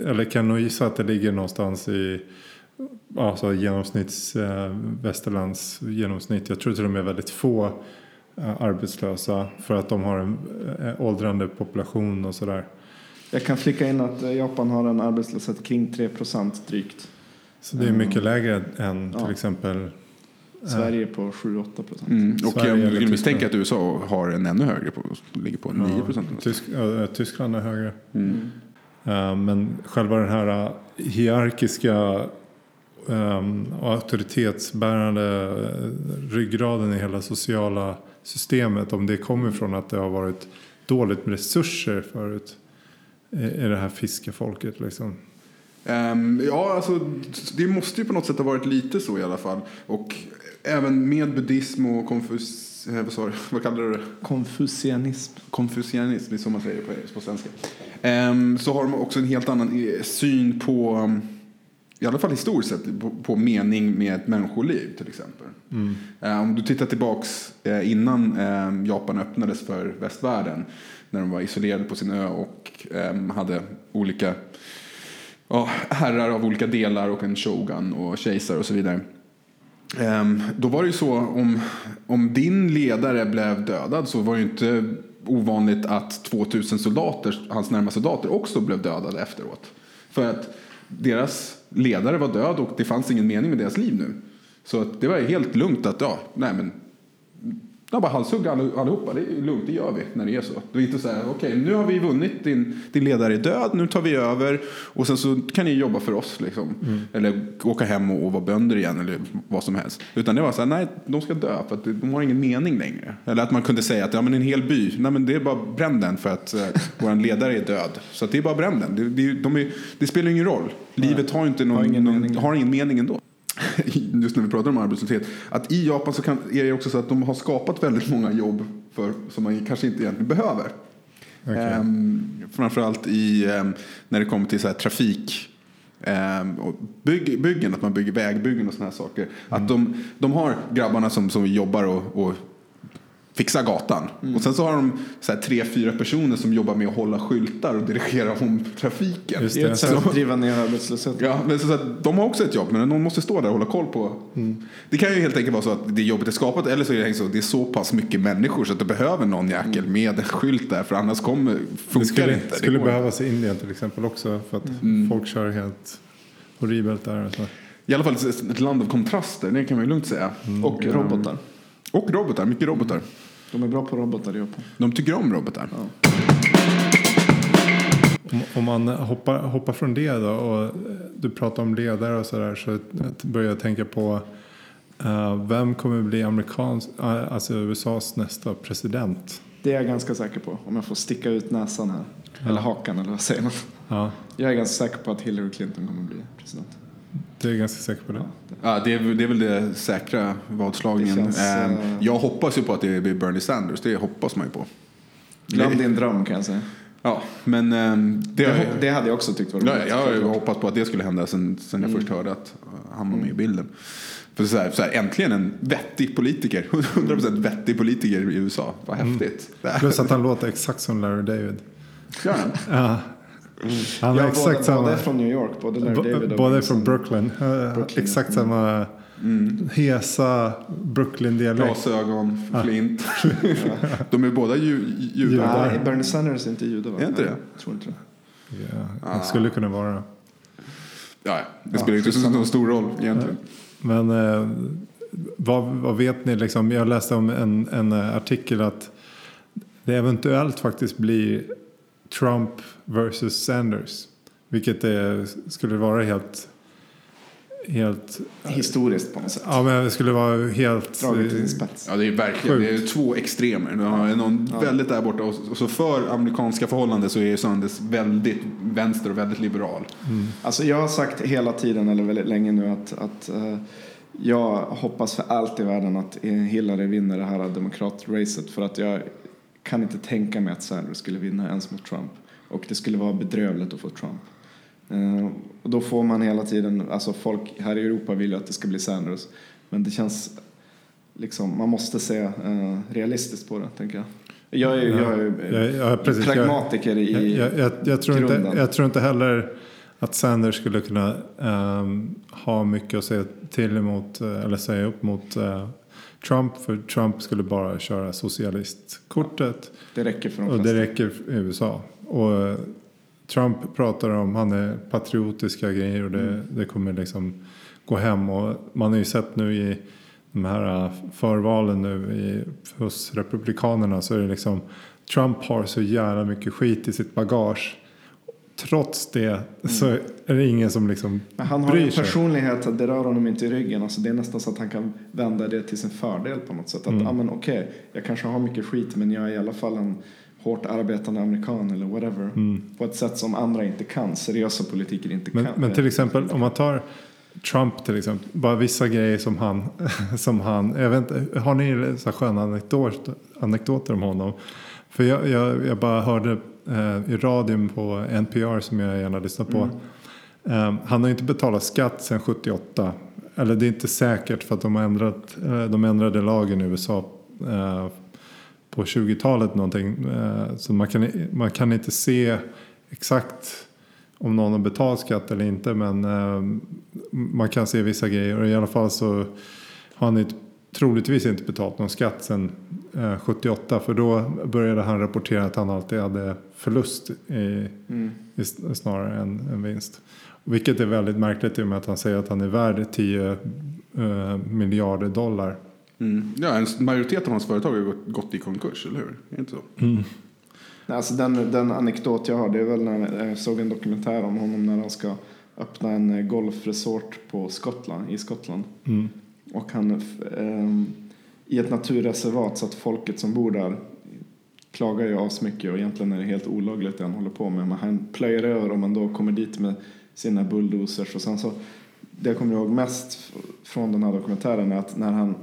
eller kan nog gissa att det ligger någonstans i alltså genomsnitts, uh, västerlands genomsnitt. Jag tror att de är väldigt få eh, arbetslösa för att de har en uh, åldrande population och sådär. Jag kan flika in att Japan har en arbetslöshet kring 3 procent drygt. Så det är mycket lägre än till Ja. exempel Sverige på 7-8 procent. Mm. Och Sverige jag skulle misstänka att USA har en ännu högre, på, ligger på 9 procent. Ja, Tysk, ja, Tyskland är högre. Mm. Eh, Men själva den här eh, hierarkiska um, och auktoritetsbärande eh, ryggraden i hela sociala systemet. Om det kommer från att det har varit dåligt med resurser förut. I i det här fiskefolket liksom. Ehm, ja, alltså det måste ju på något sätt ha varit lite så i alla fall. Och även med buddhism och konfus... eh, Vad, sa du? <laughs> vad kallar du det? Konfucianism. Konfucianism, det är så man säger på, på svenska. Ehm, så har de också en helt annan eh, syn på, i alla fall historiskt sett, på, på mening med ett människoliv till exempel. Eh, om du tittar tillbaks eh, innan Japan öppnades för västvärlden, när de var isolerade på sin ö och hade olika ja, herrar av olika delar och en shogun och kejsare och så vidare. Ehm, då var det ju så om, om din ledare blev dödad så var det ju inte ovanligt att 2000 soldater, hans närmaste soldater, också blev dödade efteråt. För att deras ledare var död och det fanns ingen mening med deras liv nu. Så att det var helt lugnt att, ja, nej men Ja, bara halshugga all- allihopa, det är lugnt, det gör vi när det är så. Det är inte så här, okej nu har vi vunnit, din, din ledare är död, nu tar vi över och sen så kan ni jobba för oss liksom. Eller åka hem och, och vara bönder igen eller vad som helst. Utan det var så här, nej de ska dö för att de har ingen mening längre. Eller att man kunde säga att ja, men en hel by, nej men det är bara bränn den för att eh, <laughs> vår ledare är död. Så det är bara bränn den, det, det, de är, det spelar ingen roll. Livet har ju inte någon, Har ingen någon, mening. har ingen mening ändå. <laughs> Just när vi pratar om arbetslöshet. Att i Japan så kan, är det också så att de har skapat väldigt många jobb för, som man kanske inte egentligen behöver. Okej. Ehm, framförallt i, ehm, när det kommer till så här, trafik. ehm, och bygg, byggen, att man bygger vägbyggen och sådana här saker. Att de, de har grabbarna som, som jobbar och, och fixar gatan. Och sen så har de så här, tre, fyra personer som jobbar med att hålla skyltar och dirigera om trafiken. Just Det är ett sätt Så- att driva ner arbetslösheten. Ja, men så att de har också ett jobb, men någon måste stå där och hålla koll på. Det kan ju helt enkelt vara så att det jobbet är skapat, eller så är det så att det är så pass mycket människor så att det behöver någon jäkel med en skylt där, för annars kommer, Det funkar skulle, inte. Det skulle behövas i Indien till exempel också för att folk kör helt horribelt där. Och så. I alla fall ett land av kontraster, det kan man ju lugnt säga. Och ehm, robotar. Och robotar, mycket robotar. De är bra på robotar i Japan. De tycker om robotar. Om, om man hoppar, hoppar från det då och eh, du pratar om ledare och sådär så börjar jag tänka på eh, vem kommer bli amerikans, eh, alltså USAs nästa president? Det är jag ganska säker på. Om jag får sticka ut näsan här. Eller hakan eller vad säger man? Ja, Jag är ganska säker på att Hillary Clinton kommer bli president. Du är ganska säker på det? Ja, det, är, väl- det är väl det säkra vadslagningen. Det känns, Ehm, eh, Jag hoppas ju på att det blir Bernie Sanders, det hoppas man ju på. Glöm din dröm kan jag säga. Ja, men ehm, det, Det, det hade jag också tyckt var roligt. Ja, jag har ju hoppats på att det skulle hända sen, sen jag först hörde att han var med i bilden. För så här, så här, äntligen en vettig politiker, <laughs> 100% vettig politiker i USA. Vad häftigt. Det här- Plus att han låter exakt som Larry David. Gör? Ja. Han Ja, har båda, exakt samma. båda är från New York. Både Larry David och Båda är från Brooklyn. Brooklyn, Exakt ja. samma hesa Brooklyn-dialekt. Glasögon, flint. <laughs> <laughs> De är båda ju, judar. Nej, Bernie Sanders är inte jude va? Är inte det? Jag tror inte det. Ja, det skulle kunna vara det. Ja, det spelar inte så någon stor roll egentligen. Men eh, vad, vad vet ni? Liksom, jag läste om en, en artikel att det eventuellt faktiskt blir Trump versus Sanders. Vilket det skulle vara helt... helt Historiskt på något sätt. ja, men det skulle vara helt... Draget till sin spets. Ja, det är verkligen det är två extremer. Du har någon väldigt där borta och så för amerikanska förhållanden så är Sanders väldigt vänster och väldigt liberal. Alltså jag har sagt hela tiden, eller väldigt länge nu, att, att eh, jag hoppas för allt i världen att Hillary vinner det här demokratracet. För att jag kan inte tänka mig att Sanders skulle vinna ens mot Trump. Och det skulle vara bedrövligt att få Trump. Eh, och då får man hela tiden, alltså folk här i Europa vill ju att det ska bli Sanders. Men det känns, liksom, man måste se eh, realistiskt på det, tänker jag. Jag är, jag är Ja, ja. Jag- pragmatiker i Jag, jag, jag, tror inte, grunden. jag tror inte heller att Sanders skulle kunna ehm, ha mycket att säga till emot eh, eller säga upp mot eh, Trump. För Trump skulle bara köra socialistkortet. Det räcker för de Och det räcker i USA. Och eh, Trump pratar om, han är patriotiska grejer och det, det kommer liksom gå hem. Och man har ju sett nu i de här eh, förvalen nu i, hos Republikanerna så är det liksom Trump har så jävla mycket skit i sitt bagage. Trots det så är det ingen som liksom Men han har en personlighet att det rör honom inte i ryggen. Alltså det är nästan så att han kan vända det till sin fördel på något sätt. Att, Mm. men okej, jag kanske har mycket skit men jag är i alla fall en hårt arbetande amerikan eller whatever. På ett sätt som andra inte kan, seriösa politiker inte Mm. Men, kan. men till exempel om man tar Trump till exempel. Bara vissa grejer som han. <laughs> Som han jag vet inte, har ni så sköna anekdoter, anekdoter om honom? För jag, jag, jag bara hörde i radion på NPR som jag gärna lyssnar på. Eh, han har inte betalat skatt sedan 78. Eller det är inte säkert för att de, har ändrat, eh, de ändrade lagen i USA eh, på 20-talet någonting. Eh, så man kan, man kan inte se exakt om någon har betalat skatt eller inte. Men eh, man kan se vissa grejer. Och i alla fall så har han ett troligtvis inte betalat någon skatt sedan eh, 78 för då började han rapportera att han alltid hade förlust i, Mm. i, snarare än, än vinst. Vilket är väldigt märkligt i och med att han säger att han är värd 10 eh, miljarder dollar. Mm. Ja, en majoritet av hans företag har gått, gått i konkurs, eller hur? Är det inte så? Nej, Alltså den, den anekdot jag har, det är väl när jag såg en dokumentär om honom när han ska öppna en eh, golfresort på Skottland, i Skottland. Mm. Och han f- ehm, i ett naturreservat så att folket som bor där klagar ju asmycket och egentligen är det helt olagligt det han håller på med. Men han plöjer över om man då kommer dit med sina bulldozers och sen så det jag kommer ihåg mest från den här dokumentären är att när han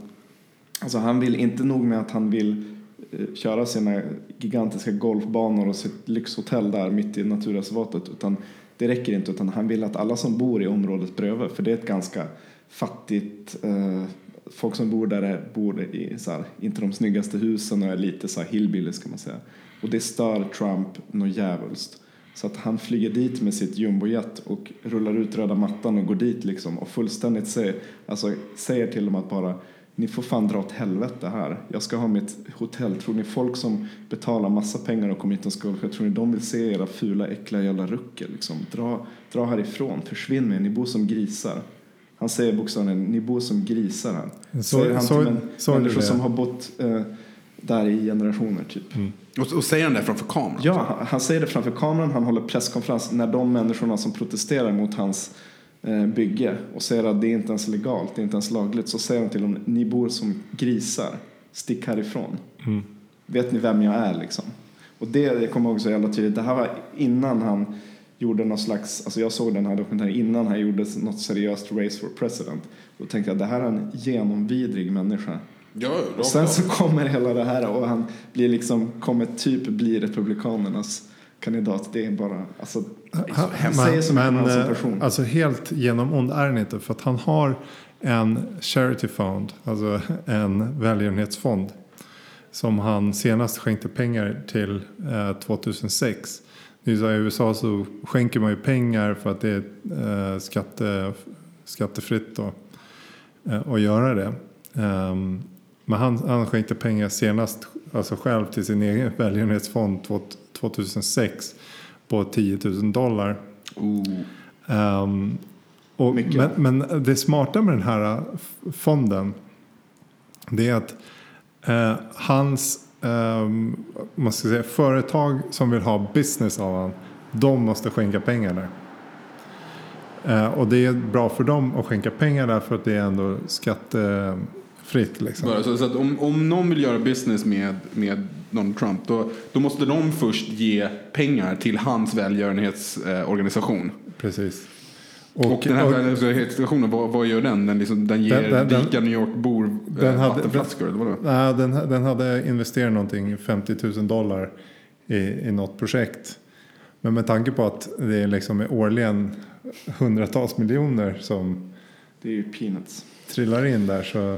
alltså han vill inte nog med att han vill eh, köra sina gigantiska golfbanor och sitt lyxhotell där mitt i naturreservatet utan det räcker inte utan han vill att alla som bor i området bredvid för det är ett ganska fattigt eh, folk som bor där är, bor i så här, inte de snyggaste husen och är lite så här hillbillies kan man säga och det stör Trump något djävulskt så att han flyger dit med sitt jumbojet och rullar ut röda mattan och går dit liksom och fullständigt säger, alltså, säger till dem att bara ni får fan dra åt helvete här. Jag ska ha mitt hotell. Tror ni folk som betalar massa pengar och kommer hit och ska tror ni de vill se era fula äckliga jävla ruckel liksom? Dra, dra härifrån, försvinn med er. ni bor som grisar. Han säger bokstavligen, ni bor som grisar här. Så- säger han så- till män, du människor det? som har bott eh, där i generationer typ. Och, och säger han det framför kameran? Ja, han- han säger det framför kameran, han håller presskonferens när de människorna som protesterar mot hans eh, bygge och säger att det är inte ens legalt, det är inte ens lagligt, så säger han till dem, ni bor som grisar, stick härifrån. Vet ni vem jag är liksom? Och det, jag kommer ihåg så jävla tydligt, det här var innan han gjorde någon slags, alltså jag såg den här dokumentären innan han gjorde något seriöst race for president. Då tänkte jag, det här är en genomvidrig människa. Ja, Och sen så kommer hela det här och han blir liksom, kommer typ bli republikanernas kandidat. Det är bara, alltså, Han, han säger så mycket om han som person. Alltså helt genomond är han inte. För att han har en charity fund. Alltså en välgörenhetsfond. Som han senast skänkte pengar till eh, 2006. Det är så här, I USA så skänker man ju pengar för att det är eh, skatte, skattefritt då, eh, att göra det. Ehm, men han, han skänkte pengar senast alltså själv till sin egen <laughs> välgörenhetsfond två- 2006 på 10 000 dollar. Ehm, och, men, men det smarta med den här eh, fonden det är att eh, hans ehm, man ska säga, företag som vill ha business av honom de måste skänka pengar där. Eh, och det är bra för dem att skänka pengar där för att det är ändå skattefritt. Liksom. Bara, så, så att om, om någon vill göra business med, med Donald Trump då, då måste de först ge pengar till hans välgörenhetsorganisation. Precis. Och, den här välgörenhetsorganisationen, vad, vad gör den? Den, liksom, den ger Den- den- den- rika New York-bor den eh, hade- vattenflaskor eller vadå? Nej, den, den hade investerat någonting, 50 000 dollar i, i något projekt. Men med tanke på att det är liksom årligen hundratals miljoner som det är ju peanuts. trillar in där så...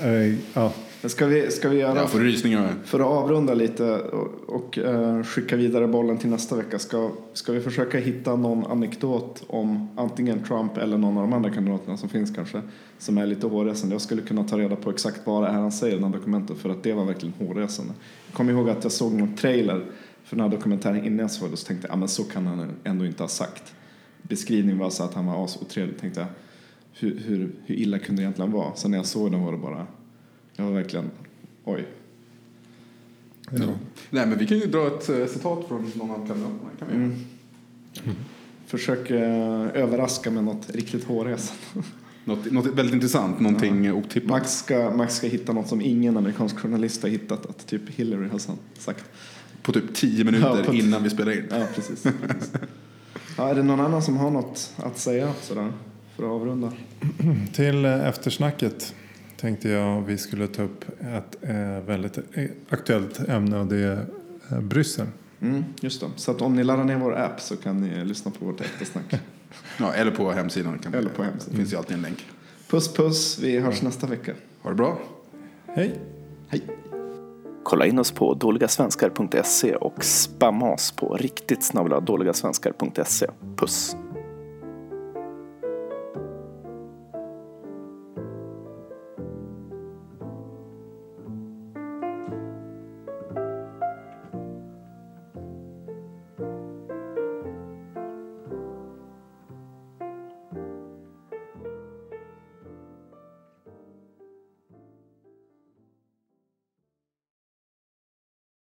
Eh, ja, Men ska vi, ska vi göra, Jag får rysningar. för att avrunda lite och, och eh, skicka vidare bollen till nästa vecka, ska, ska vi försöka hitta någon anekdot om antingen Trump eller någon av de andra kandidaterna som finns kanske, som är lite hårresande. Jag skulle kunna ta reda på exakt vad det är han säger i den här dokumentet, för att det var verkligen hårresande. Jag kommer ihåg att jag såg någon trailer för den här dokumentären innan jag såg det, så tänkte jag, ja men så kan han ändå inte ha sagt. Beskrivningen var så att han var asotrevlig, tänkte jag. Hur, hur, hur illa kunde det egentligen vara? Sen när jag såg den var det bara, var verkligen, oj. Ja. Nej, men vi kan ju dra ett eh, citat från någon av kandidaterna. Kan vi? Mm. Försök eh, överraska med något riktigt hårresande. <laughs> Något, något väldigt intressant, någonting otippat. Max ska, Max ska hitta något som ingen amerikansk journalist har hittat, att typ Hillary har sagt. På typ tio minuter Ja, innan vi spelar in. Ja, precis. precis. Ja, är det någon annan som har något att säga sådär, för att avrunda? <clears throat> till eh, eftersnacket tänkte jag vi skulle ta upp ett eh, väldigt eh, aktuellt ämne och det är eh, Bryssel. Mm, just det. Så att om ni laddar ner vår app så kan ni lyssna på vårt eftersnack. <laughs> Ja, eller på hemsidan. Kan Eller på hemsidan. Det finns ju alltid en länk. Puss puss, vi hörs nästa vecka. Ha det bra. Hej! Hej! Kolla in oss på dåligasvenskar.se och spamma oss på riktigt snabla dåligasvenskar.se. Puss!